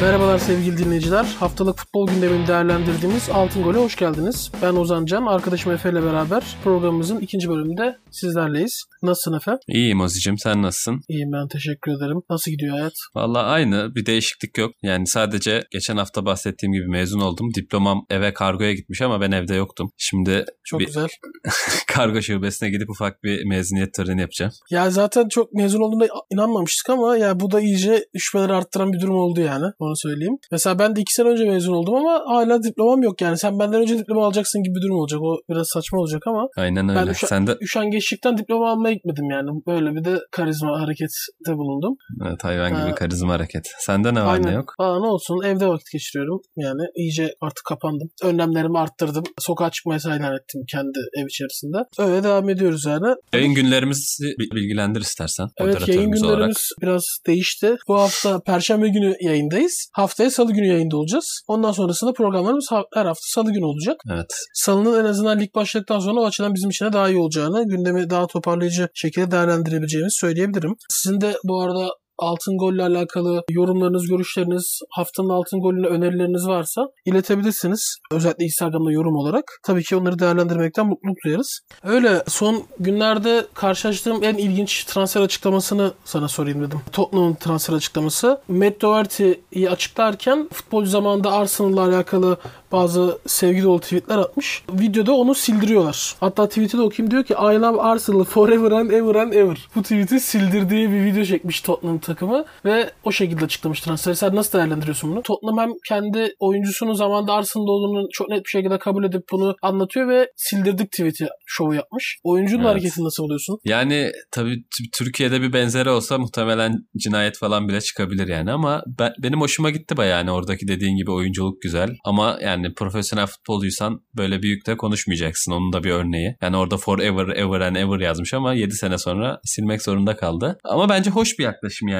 Merhabalar sevgili dinleyiciler. Haftalık futbol gündemini değerlendirdiğimiz Altın Gol'e hoş geldiniz. Ben Ozan Can, arkadaşım Efe ile beraber programımızın ikinci bölümünde sizlerleyiz. Nasılsın Efe? İyiyim Ozicim sen nasılsın? İyiyim ben teşekkür ederim. Nasıl gidiyor hayat? Valla aynı bir değişiklik yok. Yani sadece geçen hafta bahsettiğim gibi mezun oldum. Diplomam eve kargoya gitmiş ama ben evde yoktum. Şimdi Çok bir güzel. kargo şubesine gidip ufak bir mezuniyet töreni yapacağım. Ya zaten çok mezun olduğunda inanmamıştık ama ya bu da iyice şüpheleri arttıran bir durum oldu yani. Onu söyleyeyim. Mesela ben de iki sene önce mezun oldum ama hala diplomam yok yani. Sen benden önce diploma alacaksın gibi bir durum olacak. O biraz saçma olacak ama Aynen Ben öyle. üşa- Sen de üşengeçlikten diploma almaya gitmedim yani. Böyle bir de karizma harekette bulundum. evet, hayvan gibi Ha. karizma hareket. Sende ne var Aynen. ne yok? Aa, ne olsun evde vakit geçiriyorum. Yani iyice artık kapandım. Önlemlerimi arttırdım. Sokağa çıkma yasağı ettim kendi ev içerisinde. Öyle devam ediyoruz yani. Yayın günlerimizi bi- bilgilendir istersen. Evet yayın moderatörümüz olarak. günlerimiz biraz değişti. Bu hafta Perşembe günü yayındayız. Haftaya Salı günü yayında olacağız. Ondan sonrasında programlarımız her hafta Salı günü olacak. Evet. Salının en azından lig başladıktan sonra o açıdan bizim için de daha iyi olacağını, gündemi daha toparlayıcı şekilde değerlendirebileceğimizi söyleyebilirim. Sizin de bu arada altın golle alakalı yorumlarınız, görüşleriniz, haftanın altın golüne önerileriniz varsa iletebilirsiniz. Özellikle Instagram'da yorum olarak. Tabii ki onları değerlendirmekten mutluluk duyarız. Öyle son günlerde karşılaştığım en ilginç transfer açıklamasını sana sorayım dedim. Tottenham'ın transfer açıklaması. Matt Doherty'yi açıklarken futbolcu zamanında Arsenal'la alakalı bazı sevgi dolu tweetler atmış. Videoda onu sildiriyorlar. Hatta tweet'i de okuyayım diyor ki I love Arsenal forever and ever and ever. Bu tweet'i sildirdiği bir video çekmiş Tottenham takımı ve o şekilde açıklamış transferi. Sen nasıl değerlendiriyorsun bunu? Tottenham hem kendi oyuncusunun zamanında Arsenal'da olduğunu çok net bir şekilde kabul edip bunu anlatıyor ve sildirdik tweet'i şovu yapmış. Oyuncunun Evet. hareketini nasıl buluyorsun? Yani tabii Türkiye'de bir benzeri olsa muhtemelen cinayet falan bile çıkabilir yani ama ben, benim hoşuma gitti bayağı yani oradaki dediğin gibi oyunculuk güzel ama yani profesyonel futbolcuysan böyle büyük de konuşmayacaksın onun da bir örneği. Yani orada forever ever and ever yazmış ama 7 sene sonra silmek zorunda kaldı. Ama bence hoş bir yaklaşım yani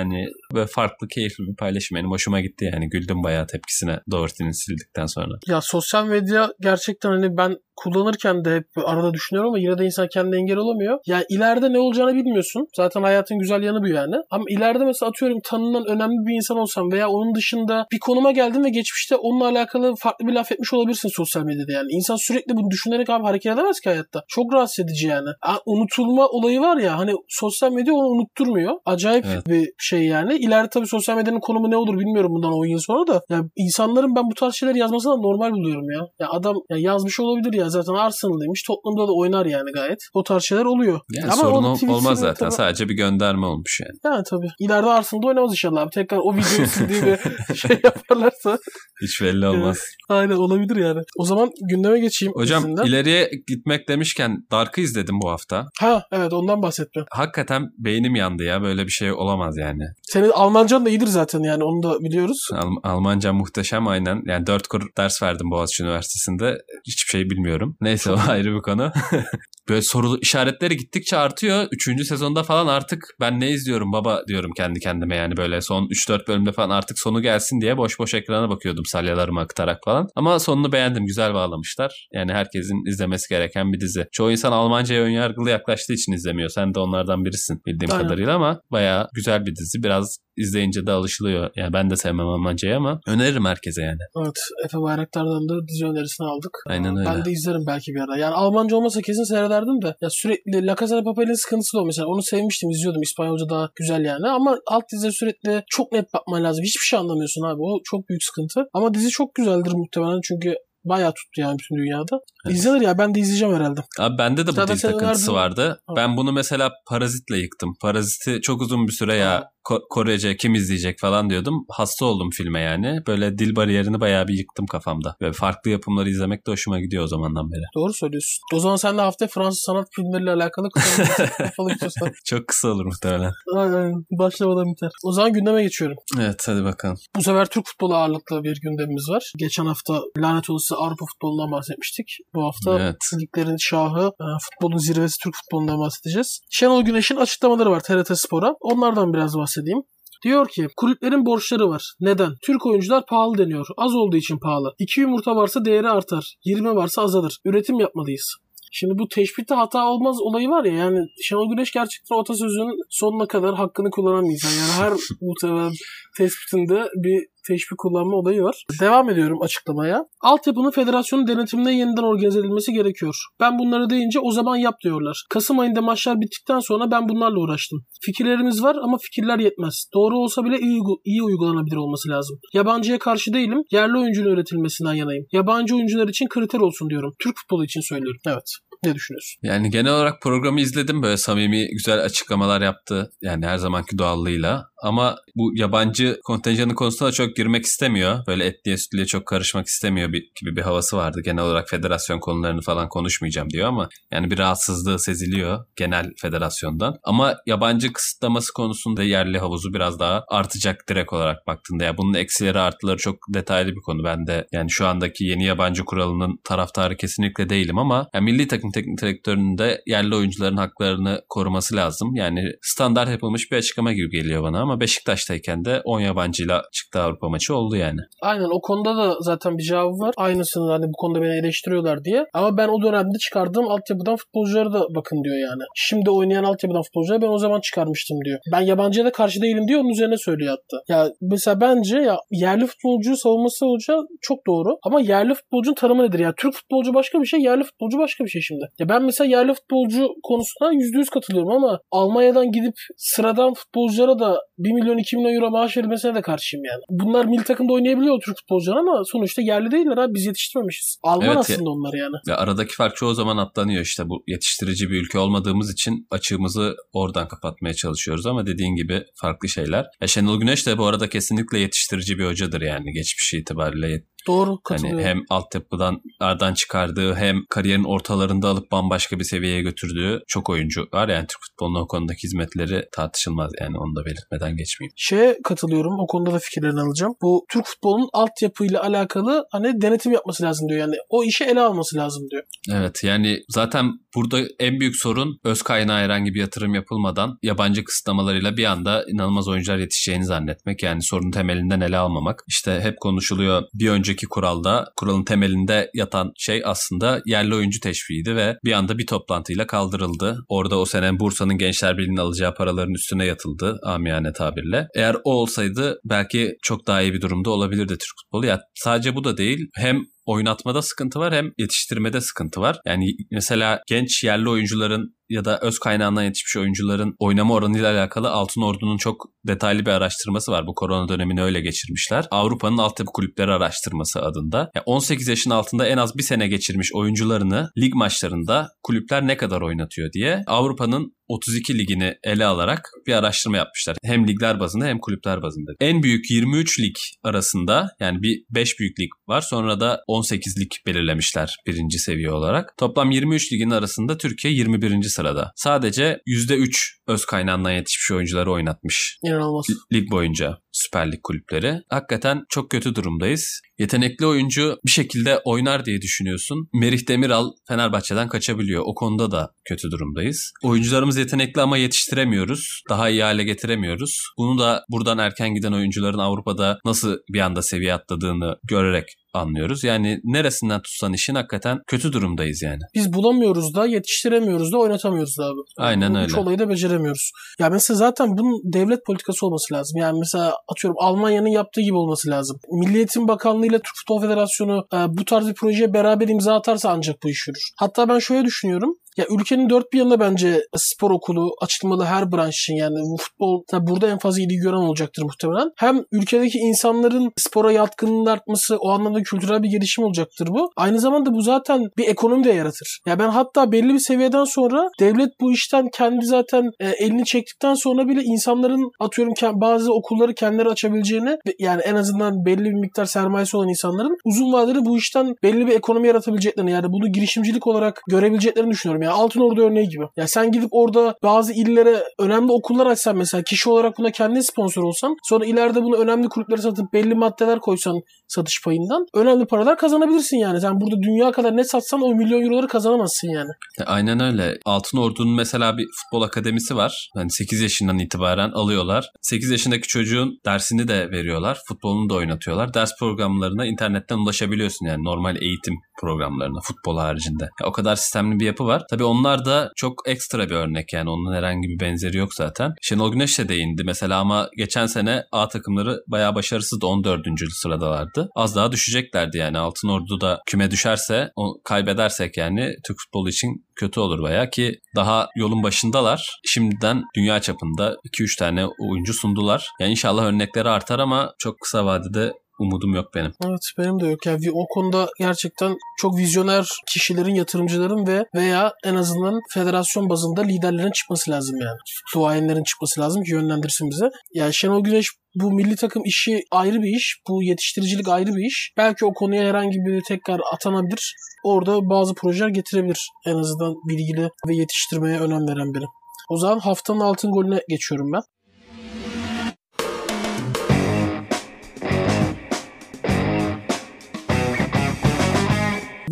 böyle farklı keyifli bir paylaşım benim hoşuma gitti yani güldüm bayağı tepkisine Doherty'nin sildikten sonra. Ya sosyal medya gerçekten hani ben kullanırken de hep arada düşünüyorum ama yine de insan kendine engel olamıyor. Yani ileride ne olacağını bilmiyorsun. Zaten hayatın güzel yanı bu yani. Ama ileride mesela atıyorum tanınan önemli bir insan olsam veya onun dışında bir konuma geldim ve geçmişte onunla alakalı farklı bir laf etmiş olabilirsin sosyal medyada yani. İnsan sürekli bunu düşünerek abi hareket edemez ki hayatta. Çok rahatsız edici yani. Ha, unutulma olayı var ya hani sosyal medya onu unutturmuyor. Acayip Evet. bir şey yani. İleride tabii sosyal medyanın konumu ne olur bilmiyorum bundan 10 yıl sonra da. Ya insanların ben bu tarz şeyler yazmasını da normal buluyorum ya. Ya adam ya yazmış olabilir ya zaten Arsenal'daymış. Tottenham'da da oynar yani gayet. O tarz şeyler oluyor. Yani Ama sorun ol- olmaz zaten tabii- sadece bir gönderme olmuş yani. Yani tabii. İleride Arsenal'da oynamaz inşallah abi. Tekrar o videoyu sildiği bir şey yaparlarsa. Hiç belli olmaz. Aynen olabilir yani. O zaman gündeme geçeyim. Hocam izinden. ileriye gitmek demişken Dark'ı izledim bu hafta. Ha evet ondan bahsetme. Hakikaten beynim yandı ya. Böyle bir şey olamaz yani. Senin Almancan da iyidir zaten yani onu da biliyoruz. Al- Almanca muhteşem aynen. Yani dört kur ders verdim Boğaziçi Üniversitesi'nde. Hiçbir şey bilmiyorum. Neyse o ayrı bir konu. Böyle soru işaretleri gittikçe artıyor. Üçüncü sezonda falan artık ben ne izliyorum baba diyorum kendi kendime yani böyle son 3-4 bölümde falan artık sonu gelsin diye boş boş ekrana bakıyordum salyalarımı aktarak falan. Ama sonunu beğendim. Güzel bağlamışlar. Yani herkesin izlemesi gereken bir dizi. Çoğu insan Almanca'ya önyargılı yaklaştığı için izlemiyor. Sen de onlardan birisin bildiğim Aynen. kadarıyla ama bayağı güzel bir dizi. Biraz izleyince de alışılıyor. Yani ben de sevmem Almancayı ama öneririm herkese yani. Evet Efe Bayraktar'dan da dizi önerisini aldık. Aynen öyle. Ben de izlerim belki bir ara. Yani Almanca olmasa kesin seyrederdim de. Ya sürekli La Casa de Papel'in sıkıntısı da o mesela. Onu sevmiştim izliyordum. İspanyolca daha güzel yani. Ama alt dizi sürekli çok net bakman lazım. Hiçbir şey anlamıyorsun abi. O çok büyük sıkıntı. Ama dizi çok güzeldir muhtemelen çünkü bayağı tuttu yani bütün dünyada. Evet. İzlenir ya ben de izleyeceğim herhalde. Abi bende de bu Zaten dil takıntısı vardı. Ha. Ben bunu mesela Parazit'le yıktım. Parazit'i çok uzun bir süre ya Ha. Ko- Korece kim izleyecek falan diyordum. Hasta oldum filme yani. Böyle dil bariyerini bayağı bir yıktım kafamda. Ve farklı yapımları izlemek de hoşuma gidiyor o zamandan beri. Doğru söylüyorsun. O zaman sen de haftaya Fransız sanat filmleriyle alakalı istiyorsan. Çok kısa olur muhtemelen. Aynen. Başlamadan biter. O zaman gündeme geçiyorum. Evet hadi bakalım. Bu sefer Türk futbolu ağırlıklı bir gündemimiz var. Geçen hafta lanet olası Avrupa futbolundan bahsetmiştik. Bu hafta Evet. liglerin şahı, e, futbolun zirvesi Türk futbolundan bahsedeceğiz. Şenol Güneş'in açıklamaları var TRT Spor'a. Onlardan biraz bahsedeyim. Diyor ki kulüplerin borçları var. Neden? Türk oyuncular pahalı deniyor. Az olduğu için pahalı. 2 yumurta varsa değeri artar. 20 varsa azalır. Üretim yapmalıyız. Şimdi bu teşbihte hata olmaz olayı var ya yani Şenol Güneş gerçekten atasözünün sonuna kadar hakkını insan. Yani her muhtemelen tespitinde bir teşvik kullanma olayı var. Devam ediyorum açıklamaya. Altyapının federasyonun denetimine yeniden organize edilmesi gerekiyor. Ben bunları deyince o zaman yap diyorlar. Kasım ayında maçlar bittikten sonra ben bunlarla uğraştım. Fikirlerimiz var ama fikirler yetmez. Doğru olsa bile iyi, iyi uygulanabilir olması lazım. Yabancıya karşı değilim. Yerli oyuncunun üretilmesinden yanayım. Yabancı oyuncular için kriter olsun diyorum. Türk futbolu için söylüyorum. Evet. Ne düşünüyorsun? Yani genel olarak programı izledim. Böyle samimi güzel açıklamalar yaptı. Yani her zamanki doğallığıyla. Ama bu yabancı kontenjanı konusuna çok girmek istemiyor. Böyle etliye sütlüye çok karışmak istemiyor bir, gibi bir havası vardı. Genel olarak federasyon konularını falan konuşmayacağım diyor ama yani bir rahatsızlığı seziliyor genel federasyondan. Ama yabancı kısıtlaması konusunda yerli havuzu biraz daha artacak direkt olarak baktığında. Ya bunun eksileri artıları çok detaylı bir konu. Ben de yani şu andaki yeni yabancı kuralının taraftarı kesinlikle değilim ama yani milli takım teknik direktörünün de yerli oyuncuların haklarını koruması lazım. Yani standart yapılmış bir açıklama gibi geliyor bana ama Beşiktaş'tayken de 10 yabancıyla çıktı Avrupa maçı oldu yani. Aynen o konuda da zaten bir cevabı var. Aynısını hani bu konuda beni eleştiriyorlar diye. Ama ben o dönemde çıkardığım altyapıdan futbolculara da bakın diyor yani. Şimdi oynayan altyapıdan futbolcuları ben o zaman çıkarmıştım diyor. Ben yabancıya da karşı değilim diyor onun üzerine söylüyor hatta. Ya mesela bence ya yerli futbolcuyu savunması olacağı çok doğru. Ama yerli futbolcunun tanımı nedir? Ya Türk futbolcu başka bir şey, yerli futbolcu başka bir şey şimdi. Ya ben mesela yerli futbolcu konusuna %100 katılıyorum ama Almanya'dan gidip sıradan futbolculara da 1 milyon 2 milyon euro maaş verilmesine de karşıyım yani. Bunlar milli takımda oynayabiliyor Türk futbolcular ama sonuçta yerli değiller abi biz yetiştirmemişiz. Alman evet, aslında ya, onlar yani. Ya aradaki fark çoğu zaman atlanıyor işte bu yetiştirici bir ülke olmadığımız için açığımızı oradan kapatmaya çalışıyoruz ama dediğin gibi farklı şeyler. Ya Şenol Güneş de bu arada kesinlikle yetiştirici bir hocadır yani geçmişi itibariyle Doğru katılıyorum. Hani hem altyapıdan ardan çıkardığı hem kariyerin ortalarında alıp bambaşka bir seviyeye götürdüğü çok oyuncu var. Yani Türk futbolunun o konudaki hizmetleri tartışılmaz yani onu da belirtmeden geçmeyeyim. Şeye katılıyorum o konuda da fikirlerini alacağım. Bu Türk futbolunun altyapıyla alakalı hani denetim yapması lazım diyor. Yani o işi ele alması lazım diyor. Evet yani zaten burada en büyük sorun öz kaynağı herhangi bir yatırım yapılmadan yabancı kısıtlamalarıyla bir anda inanılmaz oyuncular yetişeceğini zannetmek. Yani sorunun temelinden ele almamak. İşte hep konuşuluyor bir önceki önceki kuralda kuralın temelinde yatan şey aslında yerli oyuncu teşviğiydi ve bir anda bir toplantıyla kaldırıldı. Orada o sene Bursa'nın Gençler Birliği'nin alacağı paraların üstüne yatıldı amiyane tabirle. Eğer o olsaydı belki çok daha iyi bir durumda olabilirdi Türk futbolu. Ya sadece bu da değil. Hem oynatmada sıkıntı var hem yetiştirmede sıkıntı var. Yani mesela genç yerli oyuncuların ya da öz kaynağından yetişmiş oyuncuların oynama oranıyla alakalı Altın Ordu'nun çok detaylı bir araştırması var. Bu korona dönemini öyle geçirmişler. Avrupa'nın altyapı kulüpleri araştırması adında. Yani 18 yaşın altında en az bir sene geçirmiş oyuncularını lig maçlarında kulüpler ne kadar oynatıyor diye Avrupa'nın 32 ligini ele alarak bir araştırma yapmışlar. Hem ligler bazında hem kulüpler bazında. En büyük 23 lig arasında yani bir 5 büyük lig var. Sonra da 18 lig belirlemişler birinci seviye olarak. Toplam 23 ligin arasında Türkiye 21. sırada. Sadece %3 öz kaynağından yetişmiş oyuncuları oynatmış. İnanılmaz. Lig boyunca. Süper Lig kulüpleri. Hakikaten çok kötü durumdayız. Yetenekli oyuncu bir şekilde oynar diye düşünüyorsun. Merih Demiral Fenerbahçe'den kaçabiliyor. O konuda da kötü durumdayız. Oyuncularımız yetenekli ama yetiştiremiyoruz. Daha iyi hale getiremiyoruz. Bunu da buradan erken giden oyuncuların Avrupa'da nasıl bir anda seviye atladığını görerek anlıyoruz. Yani neresinden tutsan işin hakikaten kötü durumdayız yani. Biz bulamıyoruz da yetiştiremiyoruz da oynatamıyoruz da abi. Aynen Bu öyle. Üç olayı da beceremiyoruz. Ya mesela zaten bunun devlet politikası olması lazım. Yani mesela atıyorum Almanya'nın yaptığı gibi olması lazım. Milliyetin Bakanlığı ile Türk Futbol Federasyonu e, bu tarz bir projeye beraber imza atarsa ancak bu iş yürür. Hatta ben şöyle düşünüyorum. Ya ülkenin dört bir yanında bence spor okulu açılmalı her branş için yani futbol tabi burada en fazla ilgi gören olacaktır muhtemelen. Hem ülkedeki insanların spora yatkınlığının artması o anlamda kültürel bir gelişim olacaktır bu. Aynı zamanda bu zaten bir ekonomi de yaratır. Ya ben hatta belli bir seviyeden sonra devlet bu işten kendi zaten e, elini çektikten sonra bile insanların atıyorum bazı okulları kendileri açabileceğini yani en azından belli bir miktar sermayesi olan insanların uzun vadede bu işten belli bir ekonomi yaratabileceklerini yani bunu girişimcilik olarak görebileceklerini düşünüyorum. Yani Altın Ordu örneği gibi. Ya sen gidip orada bazı illere önemli okullar açsan mesela kişi olarak buna kendin sponsor olsan sonra ileride bunu önemli kulüplere satıp belli maddeler koysan satış payından önemli paralar kazanabilirsin yani. Sen burada dünya kadar ne satsan o milyon euroları kazanamazsın yani. E, aynen öyle. Altın Ordu'nun mesela bir futbol akademisi var. Yani 8 yaşından itibaren alıyorlar. 8 yaşındaki çocuğun dersini de veriyorlar. Futbolunu da oynatıyorlar. Ders programlarına internetten ulaşabiliyorsun yani normal eğitim programlarına futbol haricinde. Ya, o kadar sistemli bir yapı var. Tabii onlar da çok ekstra bir örnek yani onun herhangi bir benzeri yok zaten. Şenol Güneş de değindi mesela ama geçen sene A takımları bayağı başarısızdı 14. sıradalardı. Az daha düşeceklerdi yani Altın Ordu da küme düşerse kaybedersek yani Türk futbolu için kötü olur bayağı ki daha yolun başındalar. Şimdiden dünya çapında 2-3 tane oyuncu sundular. Yani inşallah örnekleri artar ama çok kısa vadede umudum yok benim. Evet benim de yok. Yani o konuda gerçekten çok vizyoner kişilerin, yatırımcıların ve veya en azından federasyon bazında liderlerin çıkması lazım yani. Duayenlerin çıkması lazım ki yönlendirsin bize. Yani Şenol Güneş bu milli takım işi ayrı bir iş. Bu yetiştiricilik ayrı bir iş. Belki o konuya herhangi bir tekrar atanabilir. Orada bazı projeler getirebilir. En azından bilgili ve yetiştirmeye önem veren biri. O zaman haftanın altın golüne geçiyorum ben.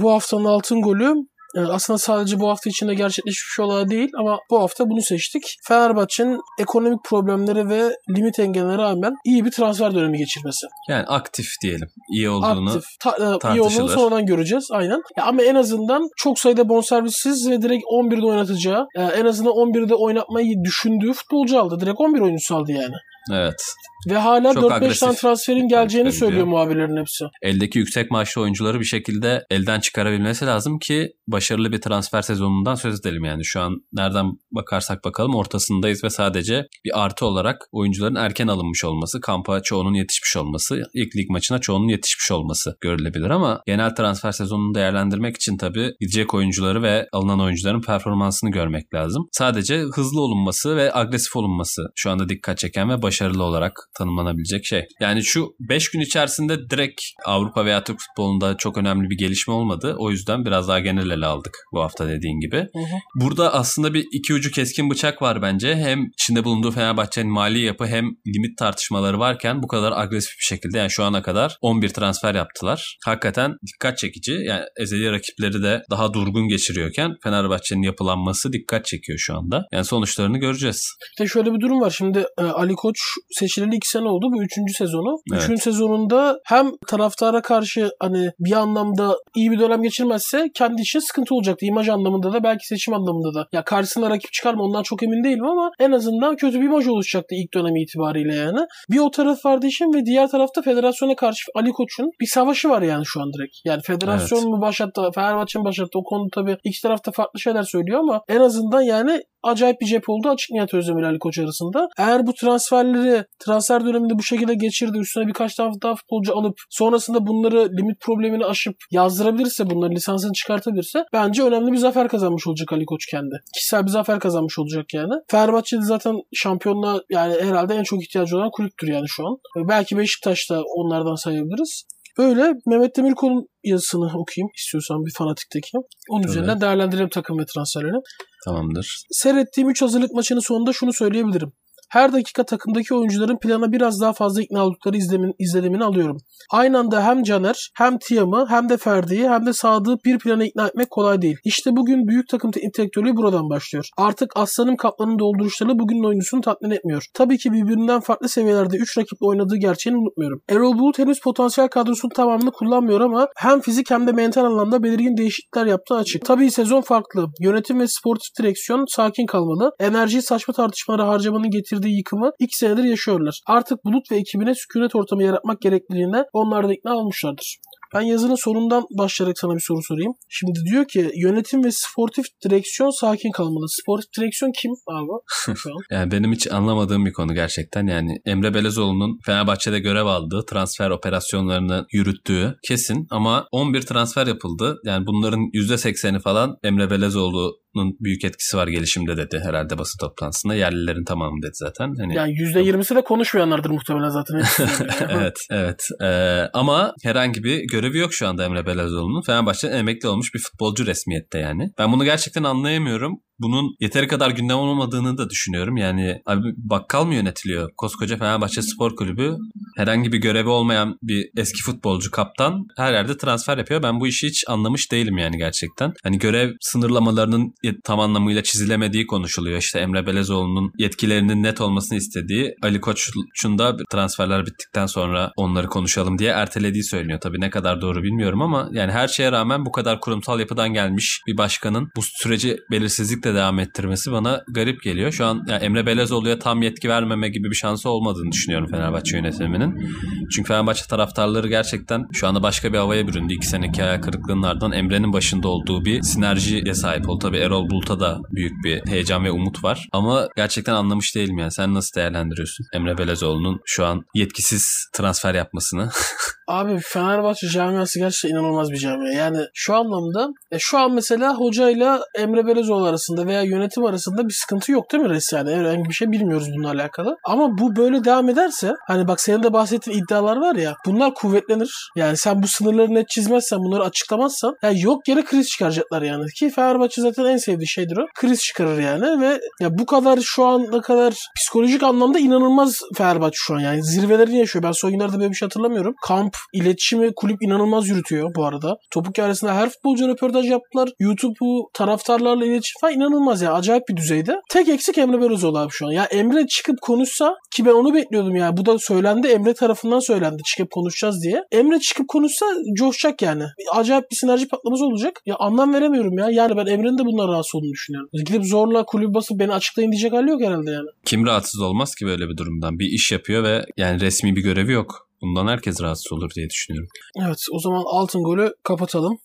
Bu haftanın altın golü e, aslında sadece bu hafta içinde gerçekleşmiş olay değil ama bu hafta bunu seçtik. Fenerbahçe'nin ekonomik problemleri ve limit engellerine rağmen iyi bir transfer dönemi geçirmesi. Yani aktif diyelim. İyi olduğunu Aktif. Ta- e, iyi olduğunu sonradan göreceğiz. Aynen. Ya ama en azından çok sayıda bonservissiz ve direkt 11'de oynatacağı, e, en azından 11'de oynatmayı düşündüğü futbolcu aldı. Direkt 11 oyuncusu aldı yani. Evet. Ve hala 4-5 tane transferin geleceğini söylüyor muhabirlerin hepsi. Eldeki yüksek maaşlı oyuncuları bir şekilde elden çıkarabilmesi lazım ki başarılı bir transfer sezonundan söz edelim yani. Şu an nereden bakarsak bakalım ortasındayız ve sadece bir artı olarak oyuncuların erken alınmış olması, kampa çoğunun yetişmiş olması, ilk lig maçına çoğunun yetişmiş olması görülebilir ama genel transfer sezonunu değerlendirmek için tabii gidecek oyuncuları ve alınan oyuncuların performansını görmek lazım. Sadece hızlı olunması ve agresif olunması şu anda dikkat çeken ve başarılı olarak tanımlanabilecek şey. Yani şu 5 gün içerisinde direkt Avrupa veya Türk futbolunda çok önemli bir gelişme olmadı. O yüzden biraz daha genel ele aldık bu hafta dediğin gibi. Hı hı. Burada aslında bir iki ucu keskin bıçak var bence. Hem içinde bulunduğu Fenerbahçe'nin mali yapı hem limit tartışmaları varken bu kadar agresif bir şekilde yani şu ana kadar 11 transfer yaptılar. Hakikaten dikkat çekici. Yani ezeli rakipleri de daha durgun geçiriyorken Fenerbahçe'nin yapılanması dikkat çekiyor şu anda. Yani sonuçlarını göreceğiz. İşte şöyle bir durum var. Şimdi e, Ali Koç seçileli iki sene oldu. Bu üçüncü sezonu. Evet. Üçüncü sezonunda hem taraftara karşı hani bir anlamda iyi bir dönem geçirmezse kendi için sıkıntı olacaktı. İmaj anlamında da belki seçim anlamında da. Ya karşısına rakip çıkar mı ondan çok emin değilim ama en azından kötü bir imaj oluşacaktı ilk dönemi itibariyle yani. Bir o taraf vardı işin ve diğer tarafta federasyona karşı Ali Koç'un bir savaşı var yani şu an direkt. Yani federasyon evet. mu başlattı, Fenerbahçe mi başlattı o konu tabii iki tarafta farklı şeyler söylüyor ama en azından yani acayip bir cep oldu açık niyet Özdemir Ali Koç arasında. Eğer bu transferleri transfer döneminde bu şekilde geçirdi üstüne birkaç tane daha futbolcu alıp sonrasında bunları limit problemini aşıp yazdırabilirse bunları lisansını çıkartabilirse bence önemli bir zafer kazanmış olacak Ali Koç kendi. Kişisel bir zafer kazanmış olacak yani. Fenerbahçe'de zaten şampiyonluğa yani herhalde en çok ihtiyacı olan kulüptür yani şu an. Belki Beşiktaş da onlardan sayabiliriz. Böyle Mehmet Demirkol'un yazısını okuyayım istiyorsan bir fanatikteki. Onun Tabii. üzerinden değerlendirelim takım ve transferlerini. Tamamdır. Seyrettiğim 3 hazırlık maçının sonunda şunu söyleyebilirim. Her dakika takımdaki oyuncuların plana biraz daha fazla ikna oldukları izlemin, izlenimini alıyorum. Aynı anda hem Caner, hem Tiam'ı, hem de Ferdi'yi, hem de Sadık'ı bir plana ikna etmek kolay değil. İşte bugün büyük takım entelektüelü buradan başlıyor. Artık Aslan'ın Kaplan'ın dolduruşları bugünün oyuncusunu tatmin etmiyor. Tabii ki birbirinden farklı seviyelerde 3 rakiple oynadığı gerçeğini unutmuyorum. Erol Bulut henüz potansiyel kadrosunun tamamını kullanmıyor ama hem fizik hem de mental anlamda belirgin değişiklikler yaptığı açık. Tabii sezon farklı. Yönetim ve sportif direksiyon sakin kalmalı. Enerjiyi saçma tartışmalara harcamanın getirdiği geçirdiği yıkımı iki senedir yaşıyorlar. Artık Bulut ve ekibine sükunet ortamı yaratmak gerekliliğine onlar da ikna olmuşlardır. Ben yazının sonundan başlayarak sana bir soru sorayım. Şimdi diyor ki yönetim ve sportif direksiyon sakin kalmalı. Sportif direksiyon kim abi yani benim hiç anlamadığım bir konu gerçekten. Yani Emre Belezoğlu'nun Fenerbahçe'de görev aldığı, transfer operasyonlarını yürüttüğü kesin ama 11 transfer yapıldı. Yani bunların %80'i falan Emre Belezoğlu büyük etkisi var gelişimde dedi herhalde basın toplantısında. Yerlilerin tamamı dedi zaten. Hani, yani %20'si de konuşmayanlardır muhtemelen zaten. evet, evet. Ee, ama herhangi bir görevi yok şu anda Emre Belezoğlu'nun. Fenerbahçe'den emekli olmuş bir futbolcu resmiyette yani. Ben bunu gerçekten anlayamıyorum bunun yeteri kadar gündem olmadığını da düşünüyorum. Yani abi bakkal mı yönetiliyor? Koskoca Fenerbahçe Spor Kulübü herhangi bir görevi olmayan bir eski futbolcu kaptan her yerde transfer yapıyor. Ben bu işi hiç anlamış değilim yani gerçekten. Hani görev sınırlamalarının tam anlamıyla çizilemediği konuşuluyor. İşte Emre Belezoğlu'nun yetkilerinin net olmasını istediği Ali Koç'un da transferler bittikten sonra onları konuşalım diye ertelediği söyleniyor. Tabii ne kadar doğru bilmiyorum ama yani her şeye rağmen bu kadar kurumsal yapıdan gelmiş bir başkanın bu süreci belirsizlikle devam ettirmesi bana garip geliyor. Şu an yani Emre Belezoğlu'ya tam yetki vermeme gibi bir şansı olmadığını düşünüyorum Fenerbahçe yönetiminin. Çünkü Fenerbahçe taraftarları gerçekten şu anda başka bir havaya büründü. İki seneki hayal kırıklığının Emre'nin başında olduğu bir sinerjiye sahip oldu. Tabii Erol Bulut'a da büyük bir heyecan ve umut var. Ama gerçekten anlamış değilim yani. Sen nasıl değerlendiriyorsun Emre Belezoğlu'nun şu an yetkisiz transfer yapmasını? Abi Fenerbahçe camiası gerçekten inanılmaz bir camia. Yani şu anlamda e, şu an mesela hocayla Emre Belezoğlu arasında veya yönetim arasında bir sıkıntı yok değil mi res yani? Herhangi bir şey bilmiyoruz bununla alakalı. Ama bu böyle devam ederse hani bak senin de bahsettiğin iddialar var ya bunlar kuvvetlenir. Yani sen bu sınırları net çizmezsen bunları açıklamazsan yani yok yere kriz çıkaracaklar yani. Ki Fenerbahçe zaten en sevdiği şeydir o. Kriz çıkarır yani ve ya bu kadar şu ana kadar psikolojik anlamda inanılmaz Fenerbahçe şu an yani zirvelerini yaşıyor. Ben son günlerde böyle bir şey hatırlamıyorum. Kamp, iletişimi kulüp inanılmaz yürütüyor bu arada. Topuk arasında her futbolcu röportaj yaptılar. YouTube'u taraftarlarla iletişim falan inanılmaz ya. Acayip bir düzeyde. Tek eksik Emre Belözoğlu abi şu an. Ya Emre çıkıp konuşsa ki ben onu bekliyordum ya. Bu da söylendi. Emre tarafından söylendi. Çıkıp konuşacağız diye. Emre çıkıp konuşsa coşacak yani. Acayip bir sinerji patlaması olacak. Ya anlam veremiyorum ya. Yani ben Emre'nin de bundan rahatsız olduğunu düşünüyorum. Gidip zorla kulüp basıp beni açıklayın diyecek hali yok herhalde yani. Kim rahatsız olmaz ki böyle bir durumdan? Bir iş yapıyor ve yani resmi bir görevi yok. Bundan herkes rahatsız olur diye düşünüyorum. Evet o zaman altın golü kapatalım.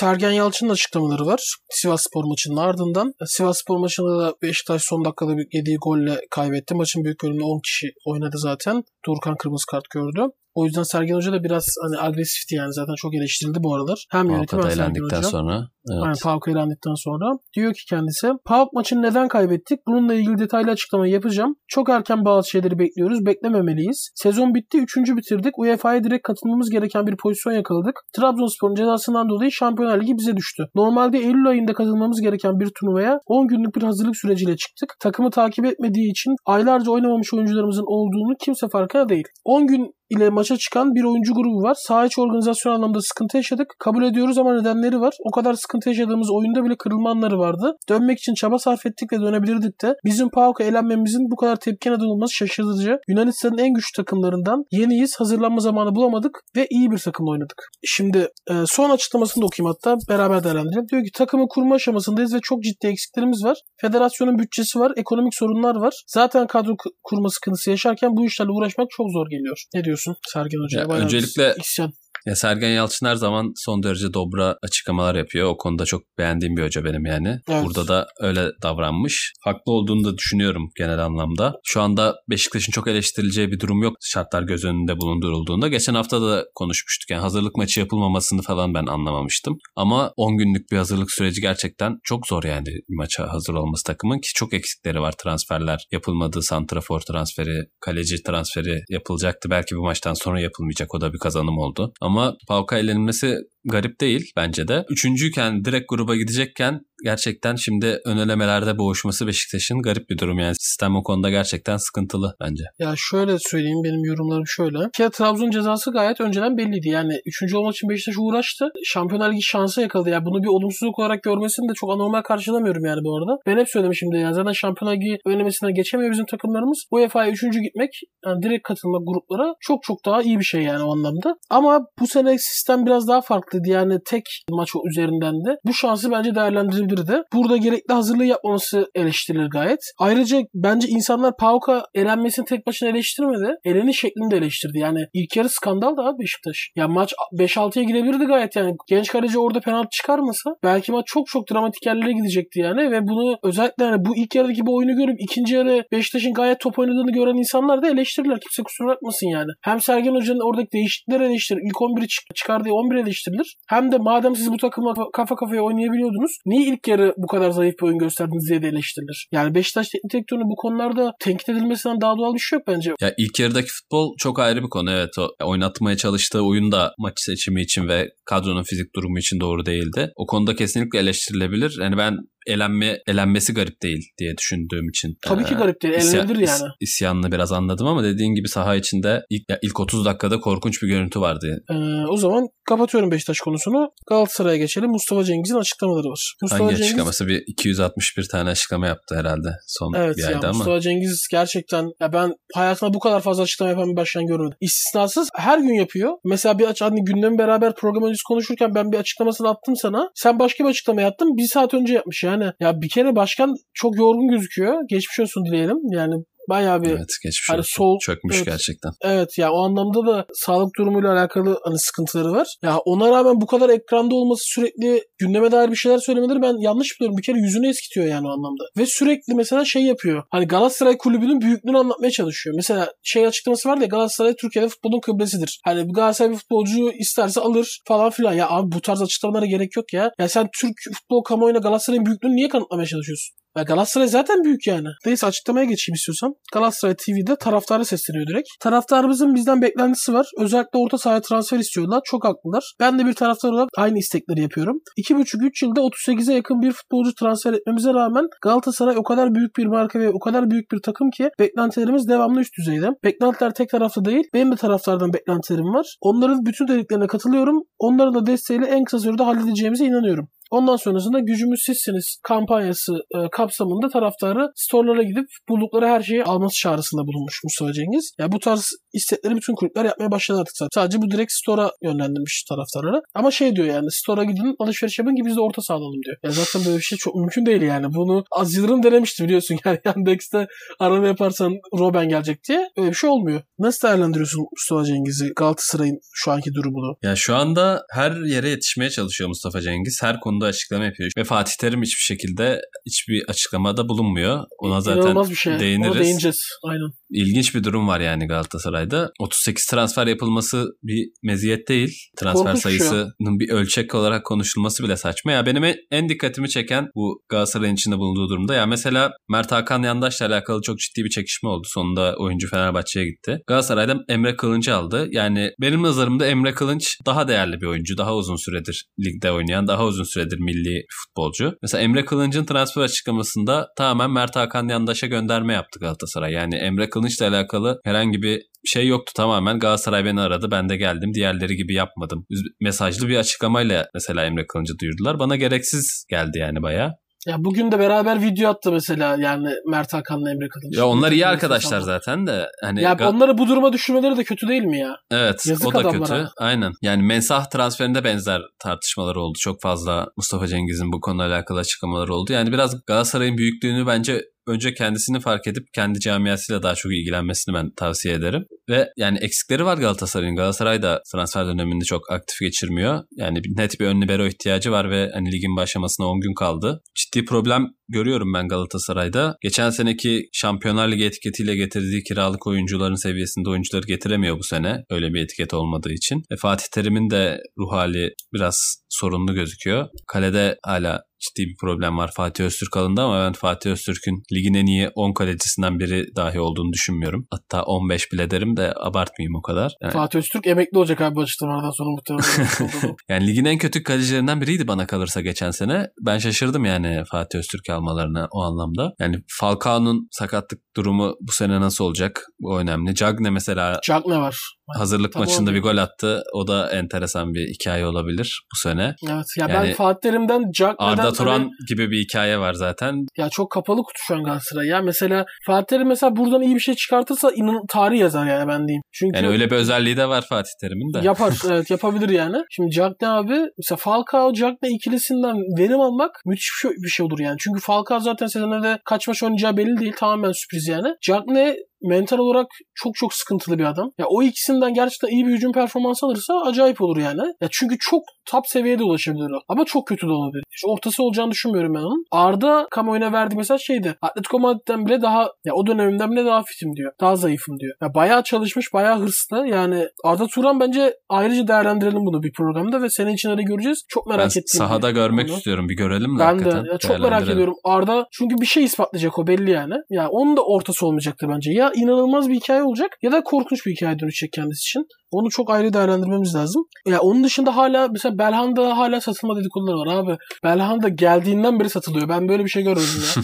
Sergen Yalçın'ın açıklamaları var. Sivas Spor maçının ardından. Sivas Spor maçında da Beşiktaş son dakikada yediği golle kaybetti. Maçın büyük bölümünde 10 kişi oynadı zaten. Durkan kırmızı kart gördü. O yüzden Sergen Hoca da biraz hani agresifti yani zaten çok eleştirildi bu aralar. Hem yönetim hem Sergen Hoca. sonra. Evet. Yani Pauk'a elendikten sonra. Diyor ki kendisi Pauk maçını neden kaybettik? Bununla ilgili detaylı açıklama yapacağım. Çok erken bazı şeyleri bekliyoruz. Beklememeliyiz. Sezon bitti. Üçüncü bitirdik. UEFA'ya direkt katılmamız gereken bir pozisyon yakaladık. Trabzonspor'un cezasından dolayı Şampiyonlar Ligi bize düştü. Normalde Eylül ayında katılmamız gereken bir turnuvaya 10 günlük bir hazırlık süreciyle çıktık. Takımı takip etmediği için aylarca oynamamış oyuncularımızın olduğunu kimse farkına değil. 10 gün ile maça çıkan bir oyuncu grubu var. Saha içi organizasyon anlamda sıkıntı yaşadık. Kabul ediyoruz ama nedenleri var. O kadar sıkıntı yaşadığımız oyunda bile kırılma anları vardı. Dönmek için çaba sarf ettik ve dönebilirdik de. Bizim PAOK'a elenmemizin bu kadar tepki neden olması şaşırtıcı. Yunanistan'ın en güçlü takımlarından yeniyiz. Hazırlanma zamanı bulamadık ve iyi bir takımla oynadık. Şimdi e, son açıklamasını da okuyayım hatta. Beraber değerlendirelim. Diyor ki takımı kurma aşamasındayız ve çok ciddi eksiklerimiz var. Federasyonun bütçesi var. Ekonomik sorunlar var. Zaten kadro kurma sıkıntısı yaşarken bu işlerle uğraşmak çok zor geliyor. Ne diyorsun? Diyorsun Sergen Hoca'ya? Ya, öncelikle isyan. Ya Sergen Yalçın her zaman son derece dobra açıklamalar yapıyor. O konuda çok beğendiğim bir hoca benim yani. Evet. Burada da öyle davranmış. Haklı olduğunu da düşünüyorum genel anlamda. Şu anda Beşiktaş'ın çok eleştirileceği bir durum yok şartlar göz önünde bulundurulduğunda. Geçen hafta da konuşmuştuk. Yani hazırlık maçı yapılmamasını falan ben anlamamıştım. Ama 10 günlük bir hazırlık süreci gerçekten çok zor yani bir maça hazır olması takımın ki çok eksikleri var transferler. Yapılmadığı santrafor transferi, kaleci transferi yapılacaktı. Belki bu maçtan sonra yapılmayacak. O da bir kazanım oldu. Ama ama Pauka elenmesi garip değil bence de. Üçüncüyken direkt gruba gidecekken gerçekten şimdi ön elemelerde boğuşması Beşiktaş'ın garip bir durum. Yani sistem o konuda gerçekten sıkıntılı bence. Ya şöyle söyleyeyim benim yorumlarım şöyle. Ki Trabzon cezası gayet önceden belliydi. Yani üçüncü olmak için Beşiktaş uğraştı. Şampiyonlar Ligi şansı yakaladı. Yani bunu bir olumsuzluk olarak görmesini de çok anormal karşılamıyorum yani bu arada. Ben hep söylemişim de yani zaten Şampiyonlar Ligi önlemesinden geçemiyor bizim takımlarımız. UEFA'ya üçüncü gitmek yani direkt katılmak gruplara çok çok daha iyi bir şey yani o anlamda. Ama bu sene sistem biraz daha farklıydı. Yani tek maç üzerinden de. Bu şansı bence değerlendirebilirdi. Burada gerekli hazırlığı yapmaması eleştirilir gayet. Ayrıca bence insanlar Pauk'a elenmesini tek başına eleştirmedi. Eleni şeklinde eleştirdi. Yani ilk yarı skandal da abi Beşiktaş. Ya maç 5-6'ya girebilirdi gayet yani. Genç kaleci orada penaltı çıkarmasa belki maç çok çok dramatik yerlere gidecekti yani ve bunu özellikle yani bu ilk yarıdaki bu oyunu görüp ikinci yarı Beşiktaş'ın gayet top oynadığını gören insanlar da eleştirirler. Kimse kusura bakmasın yani. Hem Sergen Hoca'nın oradaki değişiklikleri eleştirir. İlk 11'i çıkardığı 11 eleştirilir. Eleştirilir. Hem de madem siz bu takımla kafa kafaya oynayabiliyordunuz niye ilk yarı bu kadar zayıf bir oyun gösterdiniz diye de eleştirilir. Yani Beşiktaş teknik direktörünün bu konularda tenkit edilmesinden daha doğal bir şey yok bence. Ya ilk yarıdaki futbol çok ayrı bir konu evet. O oynatmaya çalıştığı oyun da maç seçimi için ve kadronun fizik durumu için doğru değildi. O konuda kesinlikle eleştirilebilir. Yani ben elenme elenmesi garip değil diye düşündüğüm için. Tabii ki garip değil. Elenir yani. Is, isyanını biraz anladım ama dediğin gibi saha içinde ilk, ya ilk 30 dakikada korkunç bir görüntü vardı. Ee, o zaman kapatıyorum Beşiktaş konusunu. Galatasaray'a geçelim. Mustafa Cengiz'in açıklamaları var. Mustafa Hangi Cengiz... açıklaması? Bir 261 tane açıklama yaptı herhalde son evet, bir ayda ya, ama. Mustafa Cengiz gerçekten ya ben hayatımda bu kadar fazla açıklama yapan bir başkan görmedim. İstisnasız her gün yapıyor. Mesela bir aç hani gündemi beraber program öncesi konuşurken ben bir açıklamasını attım sana. Sen başka bir açıklama yaptın. Bir saat önce yapmış yani. Ya bir kere başkan çok yorgun gözüküyor. Geçmiş olsun dileyelim. Yani bayağı bir evet, geçmiş hani sol çökmüş evet, gerçekten. Evet ya o anlamda da sağlık durumuyla alakalı hani sıkıntıları var. Ya ona rağmen bu kadar ekranda olması sürekli gündeme dair bir şeyler söylemeleri ben yanlış biliyorum. Bir kere yüzünü eskitiyor yani o anlamda. Ve sürekli mesela şey yapıyor. Hani Galatasaray kulübünün büyüklüğünü anlatmaya çalışıyor. Mesela şey açıklaması var ya Galatasaray Türkiye'de futbolun kıblesidir. Hani Galatasaray bir futbolcu isterse alır falan filan. Ya abi bu tarz açıklamalara gerek yok ya. Ya sen Türk futbol kamuoyuna Galatasaray'ın büyüklüğünü niye kanıtlamaya çalışıyorsun? Ya Galatasaray zaten büyük yani. Neyse açıklamaya geçeyim istiyorsam. Galatasaray TV'de taraftarı sesleniyor direkt. Taraftarımızın bizden beklentisi var. Özellikle orta sahaya transfer istiyorlar. Çok haklılar. Ben de bir taraftar olarak aynı istekleri yapıyorum. 2,5-3 yılda 38'e yakın bir futbolcu transfer etmemize rağmen Galatasaray o kadar büyük bir marka ve o kadar büyük bir takım ki beklentilerimiz devamlı üst düzeyde. Beklentiler tek taraflı değil. Benim de taraftardan beklentilerim var. Onların bütün dediklerine katılıyorum. Onların da desteğiyle en kısa sürede halledeceğimize inanıyorum. Ondan sonrasında gücümüz sizsiniz kampanyası e, kapsamında taraftarı storelara gidip buldukları her şeyi alması çağrısında bulunmuş Mustafa Cengiz. Ya yani bu tarz istekleri bütün kulüpler yapmaya başladı artık zaten. Sadece bu direkt store'a yönlendirmiş taraftarlara. Ama şey diyor yani store'a gidin alışveriş yapın ki biz de orta sahada alalım diyor. Ya zaten böyle bir şey çok mümkün değil yani. Bunu Az Yıldırım denemişti biliyorsun yani Yandex'te arama yaparsan Robben gelecek diye. Öyle bir şey olmuyor. Nasıl değerlendiriyorsun Mustafa Cengiz'i Galatasaray'ın şu anki durumunu? Ya şu anda her yere yetişmeye çalışıyor Mustafa Cengiz. Her konu konuda açıklama yapıyor. Ve Fatih Terim hiçbir şekilde hiçbir açıklamada bulunmuyor. Ona zaten İnanılmaz bir şey. değiniriz. Ona değineceğiz. Aynen. İlginç bir durum var yani Galatasaray'da. 38 transfer yapılması bir meziyet değil. Transfer Korkunç şey sayısının bir ölçek olarak konuşulması bile saçma. Ya benim en dikkatimi çeken bu Galatasaray'ın içinde bulunduğu durumda. Ya mesela Mert Hakan Yandaş'la alakalı çok ciddi bir çekişme oldu. Sonunda oyuncu Fenerbahçe'ye gitti. Galatasaray'da Emre Kılınç'ı aldı. Yani benim nazarımda Emre Kılınç daha değerli bir oyuncu. Daha uzun süredir ligde oynayan, daha uzun süredir süredir milli futbolcu. Mesela Emre Kılınç'ın transfer açıklamasında tamamen Mert Hakan Yandaş'a gönderme yaptı Galatasaray. Yani Emre Kılınç'la alakalı herhangi bir şey yoktu tamamen Galatasaray beni aradı ben de geldim diğerleri gibi yapmadım. Mesajlı bir açıklamayla mesela Emre Kılınç'ı duyurdular. Bana gereksiz geldi yani baya. Ya bugün de beraber video attı mesela yani Mert Hakan'la Emre Kılınç. Ya onlar iyi arkadaşlar zaten de. Hani ya ga- onları bu duruma düşürmeleri de kötü değil mi ya? Evet Yazık o da adamlara. kötü. Aynen. Yani mensah transferinde benzer tartışmalar oldu. Çok fazla Mustafa Cengiz'in bu konuyla alakalı açıklamaları oldu. Yani biraz Galatasaray'ın büyüklüğünü bence önce kendisini fark edip kendi camiasıyla daha çok ilgilenmesini ben tavsiye ederim. Ve yani eksikleri var Galatasaray'ın. Galatasaray da transfer döneminde çok aktif geçirmiyor. Yani net bir ön libero ihtiyacı var ve hani ligin başlamasına 10 gün kaldı. Ciddi problem görüyorum ben Galatasaray'da. Geçen seneki Şampiyonlar Ligi etiketiyle getirdiği kiralık oyuncuların seviyesinde oyuncuları getiremiyor bu sene. Öyle bir etiket olmadığı için. E Fatih Terim'in de ruh hali biraz sorunlu gözüküyor. Kalede hala ciddi bir problem var Fatih Öztürk alındı ama ben Fatih Öztürk'ün ligin en iyi 10 kalecisinden biri dahi olduğunu düşünmüyorum. Hatta 15 bile derim de abartmayayım o kadar. Yani... Fatih Öztürk emekli olacak abi bu açıklamalardan sonra muhtemelen. yani ligin en kötü kalecilerinden biriydi bana kalırsa geçen sene. Ben şaşırdım yani Fatih Öztürk almalarına o anlamda. Yani Falcao'nun sakatlık durumu bu sene nasıl olacak? Bu önemli. Cagne mesela. Cagne var. Hazırlık tamam. maçında bir gol attı. O da enteresan bir hikaye olabilir bu sene. Evet ya yani ben Fatih Terim'den Cagne'den Arda Turan hani, gibi bir hikaye var zaten. Ya çok kapalı kutu şu an Galatasaray. Ya mesela Fatih Terim mesela buradan iyi bir şey çıkartırsa inan tarih yazar yani ben diyeyim. Çünkü yani öyle bir özelliği de var Fatih Terim'in de. Yapar evet yapabilir yani. Şimdi Cagne abi mesela Falcao Cagne ikilisinden verim almak müthiş bir şey, bir şey olur yani. Çünkü Falcao zaten sezonlarda kaç maç oynayacağı belli değil. Tamamen sürpriz yani. Cagne mental olarak çok çok sıkıntılı bir adam. Ya o ikisinden gerçekten iyi bir hücum performansı alırsa acayip olur yani. Ya çünkü çok top seviyede ulaşabilir o. Ama çok kötü de olabilir. İşte ortası olacağını düşünmüyorum ben onun. Arda kamuoyuna verdiği mesaj şeydi. Atletico Madrid'den bile daha ya o dönemimden bile daha fitim diyor. Daha zayıfım diyor. Ya bayağı çalışmış, bayağı hırslı. Yani Arda Turan bence ayrıca değerlendirelim bunu bir programda ve sene içinde de göreceğiz. Çok merak Ben ettim. sahada görmek istiyorum. Bir görelim de Ben de hakikaten. ya çok merak ediyorum. Arda çünkü bir şey ispatlayacak o belli yani. Ya onun da ortası olmayacaktır bence. Ya inanılmaz bir hikaye olacak ya da korkunç bir hikaye dönüşecek kendisi için. Onu çok ayrı değerlendirmemiz lazım. Ya onun dışında hala mesela Belhanda hala satılma dedikoduları var abi. Belhanda geldiğinden beri satılıyor. Ben böyle bir şey görmedim ya.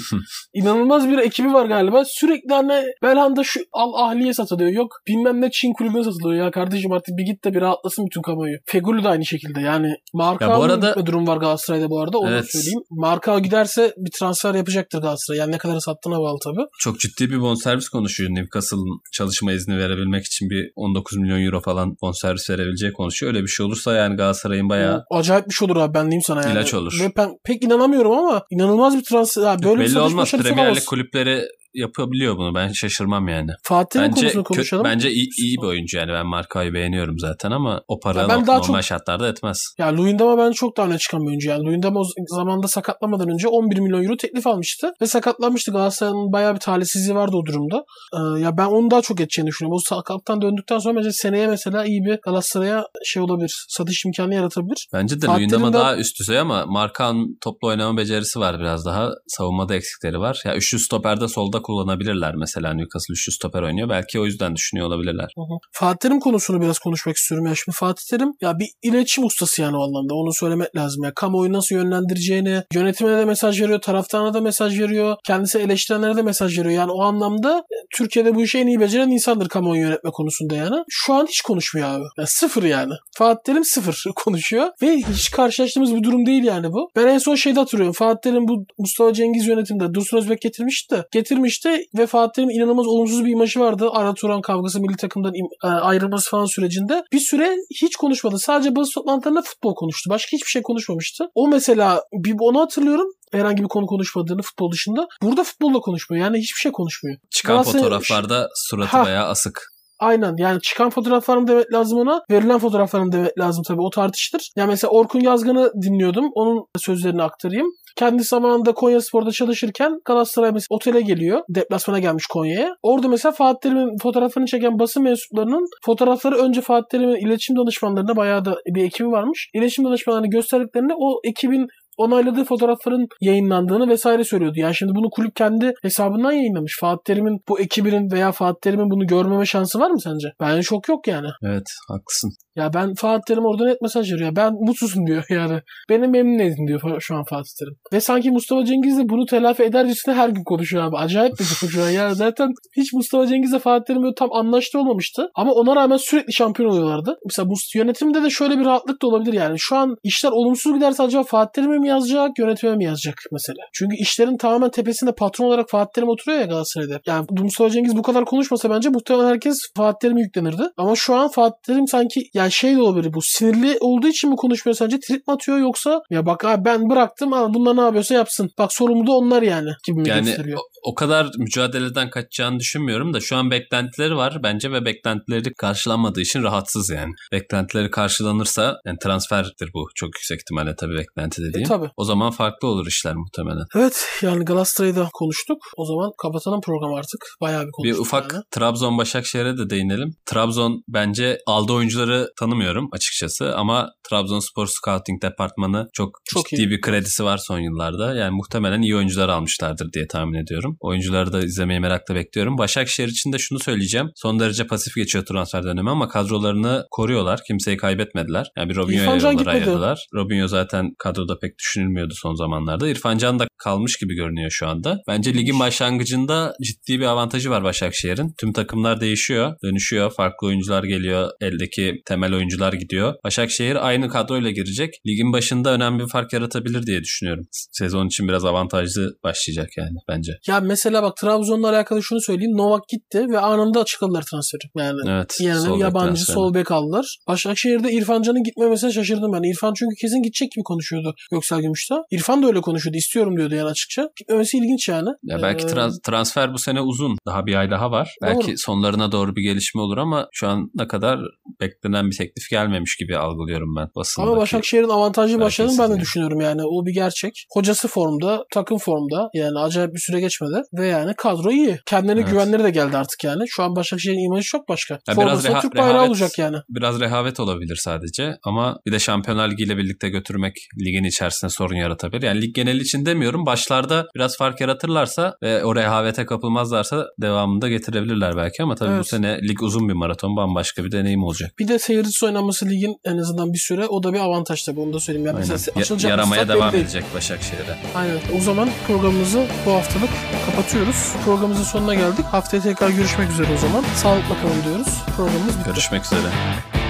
İnanılmaz bir ekibi var galiba. Sürekli hani Belhanda şu Al Ahliye satılıyor. Yok bilmem ne Çin kulübüne satılıyor. Ya kardeşim artık bir git de bir rahatlasın bütün kamuoyu. Feguli de aynı şekilde. Yani Markao'nun arada- gitme durum var Galatasaray'da bu arada. Onu Evet. söyleyeyim. Markao giderse bir transfer yapacaktır Galatasaray. Yani ne kadar sattığına bağlı tabii. Çok ciddi bir bonservis konuşuyor. Newcastle'ın çalışma izni verebilmek için bir 19 milyon euro falan bonservis verebileceği konuşuyor. Öyle bir şey olursa yani Galatasaray'ın bayağı O acayip bir şey olur abi ben diyeyim sana yani. İlaç olur. Ve ben pek inanamıyorum ama inanılmaz bir transfer. Ya böyle belli olmaz. Premier Lig kulüpleri yapabiliyor bunu. Ben şaşırmam yani. Fatih'in Bence konusunu konuşalım. bence iyi, iyi bir oyuncu yani. Ben Marka'yı beğeniyorum zaten ama o para ben daha normal çok- şartlarda etmez. Ya Luyendam'a ben çok daha öne çıkan bir oyuncu. Yani Luyendam o zamanda sakatlamadan önce 11 milyon euro teklif almıştı. Ve sakatlanmıştı. Galatasaray'ın bayağı bir talihsizliği vardı o durumda. Ee, ya ben onu daha çok edeceğini düşünüyorum. O sakattan döndükten sonra bence seneye mesela iyi bir Galatasaray'a şey olabilir. Satış imkanı yaratabilir. Bence de Luyendam'a daha üst düzey ama Markan'ın toplu oynama becerisi var biraz daha. Savunmada eksikleri var. Ya üçlü stoperde solda kullanabilirler mesela Newcastle üçlü stoper oynuyor. Belki o yüzden düşünüyor olabilirler. Hı hı. Fatih Terim konusunu biraz konuşmak istiyorum. Ya şimdi Fatih Terim ya bir iletişim ustası yani o anlamda. Onu söylemek lazım. Ya kamuoyu nasıl yönlendireceğini, yönetimine de mesaj veriyor, taraftarına da mesaj veriyor, kendisi eleştirenlere de mesaj veriyor. Yani o anlamda e, Türkiye'de bu işi en iyi beceren insandır kamuoyu yönetme konusunda yani. Şu an hiç konuşmuyor abi. Ya sıfır yani. Fatih Terim sıfır konuşuyor ve hiç karşılaştığımız bir durum değil yani bu. Ben en son şeyde hatırlıyorum. Fatih Terim bu Mustafa Cengiz yönetiminde Dursun Özbek getirmişti. Getirmişti ve Fatih inanılmaz olumsuz bir imajı vardı. Ara Turan kavgası milli takımdan e, ayrılması falan sürecinde. Bir süre hiç konuşmadı. Sadece basın toplantılarında futbol konuştu. Başka hiçbir şey konuşmamıştı. O mesela bir onu hatırlıyorum. Herhangi bir konu konuşmadığını futbol dışında. Burada futbolla konuşmuyor. Yani hiçbir şey konuşmuyor. Çıkan Galatasaray- fotoğraflarda suratı Ha. bayağı asık. Aynen yani çıkan fotoğraflarını demek lazım ona. Verilen fotoğraflarını demek lazım tabii o tartışılır. Yani mesela Orkun Yazgan'ı dinliyordum. Onun sözlerini aktarayım. Kendi zamanında Konya Spor'da çalışırken Galatasaray mesela otele geliyor. Deplasmana gelmiş Konya'ya. Orada mesela Fatih Terim'in fotoğrafını çeken basın mensuplarının fotoğrafları önce Fatih Terim'in iletişim danışmanlarına bayağı da bir ekibi varmış. İletişim danışmanlarını gösterdiklerinde o ekibin onayladığı fotoğrafların yayınlandığını vesaire söylüyordu. Yani şimdi bunu kulüp kendi hesabından yayınlamış. Fatih Terim'in bu ekibinin veya Fatih Terim'in bunu görmeme şansı var mı sence? Bence çok yok yani. Evet haklısın. Ya ben Fatih Terim orada net mesaj veriyor. Ben mutsuzum diyor yani. Beni memnun edin diyor şu an Fatih Terim. Ve sanki Mustafa Cengiz de bunu telafi edercesine her gün konuşuyor abi. Acayip bir konuşuyor. Yani zaten hiç Mustafa Cengiz'le Fatih Terim böyle tam anlaştı olmamıştı. Ama ona rağmen sürekli şampiyon oluyorlardı. Mesela bu yönetimde de şöyle bir rahatlık da olabilir yani. Şu an işler olumsuz giderse acaba Fatih Terim'e mi yazacak, yönetime mi yazacak mesela? Çünkü işlerin tamamen tepesinde patron olarak Fatih Terim oturuyor ya Galatasaray'da. Yani Mustafa Cengiz bu kadar konuşmasa bence muhtemelen herkes Fatih Terim'e yüklenirdi. Ama şu an Fatih Terim sanki yani şey de olabilir bu sinirli olduğu için mi konuşmuyor sence? Trip mi atıyor yoksa ya bak abi ben bıraktım ama bunlar ne yapıyorsa yapsın. Bak sorumlu da onlar yani gibi mi Yani gösteriyor? o, o kadar mücadeleden kaçacağını düşünmüyorum da şu an beklentileri var bence ve beklentileri karşılanmadığı için rahatsız yani. Beklentileri karşılanırsa yani transferdir bu çok yüksek ihtimalle tabii beklenti dediğim. E, tabii. O zaman farklı olur işler muhtemelen. Evet yani Galatasaray'ı da konuştuk. O zaman kapatalım programı artık. Bayağı bir Bir konuştuk ufak yani. Trabzon Başakşehir'e de değinelim. Trabzon bence aldığı oyuncuları tanımıyorum açıkçası ama Trabzonspor Scouting departmanı çok, Çok ciddi iyi. bir kredisi var son yıllarda. Yani muhtemelen iyi oyuncular almışlardır diye tahmin ediyorum. Oyuncuları da izlemeyi merakla bekliyorum. Başakşehir için de şunu söyleyeceğim. Son derece pasif geçiyor transfer dönemi ama kadrolarını koruyorlar. Kimseyi kaybetmediler. Yani bir Robinho'ya ayırdılar. Robinho zaten kadroda pek düşünülmüyordu son zamanlarda. İrfan Can da kalmış gibi görünüyor şu anda. Bence ligin başlangıcında ciddi bir avantajı var Başakşehir'in. Tüm takımlar değişiyor, dönüşüyor. Farklı oyuncular geliyor. Eldeki temel oyuncular gidiyor. Başakşehir aynı kadroyla girecek. Ligin başında önemli bir fark yaratabilir diye düşünüyorum. Sezon için biraz avantajlı başlayacak yani bence. Ya mesela bak Trabzon'la alakalı şunu söyleyeyim. Novak gitti ve anında açıkladılar transferi. Yani Evet. yerine yabancı sol bek aldılar. Başakşehir'de İrfan Can'ın gitmemesine şaşırdım ben. İrfan çünkü kesin gidecek gibi konuşuyordu. Yoksa Veysel Gümüş'te. İrfan da öyle konuşuyordu. istiyorum diyordu yani açıkça. Gitmemesi ilginç yani. Ya belki Ee, trans- transfer bu sene uzun. Daha bir ay daha var. Belki Doğru. sonlarına doğru bir gelişme olur ama şu ana kadar beklenen bir teklif gelmemiş gibi algılıyorum ben basındaki. Ama Başakşehir'in avantajlı başladığını ben de düşünüyorum yani. O bir gerçek. Hocası formda, takım formda. Yani acayip bir süre geçmedi. Ve yani kadro iyi. Kendilerine Evet. güvenleri de geldi artık yani. Şu an Başakşehir'in imajı çok başka. Ya Forması biraz reha- Türk bayrağı rehavet- olacak yani. Biraz rehavet olabilir sadece ama bir de Şampiyonlar Ligi ile birlikte götürmek ligin içerisinde sorun yaratabilir. Yani lig geneli için demiyorum. Başlarda biraz fark yaratırlarsa ve o rehavete kapılmazlarsa devamında getirebilirler belki ama tabii bu Evet. sene lig uzun bir maraton bambaşka bir deneyim olacak. Bir de seyircisi oynanması ligin en azından bir süre. O da bir avantaj tabii onu da söyleyeyim. Yani Aynen. mesela açılacak yaramaya devam değil. edecek Başakşehir'e. Aynen. O zaman programımızı bu haftalık kapatıyoruz. Programımızın sonuna geldik. Haftaya tekrar görüşmek üzere o zaman. Sağlıkla kalın diyoruz. Programımız bitti. Görüşmek üzere.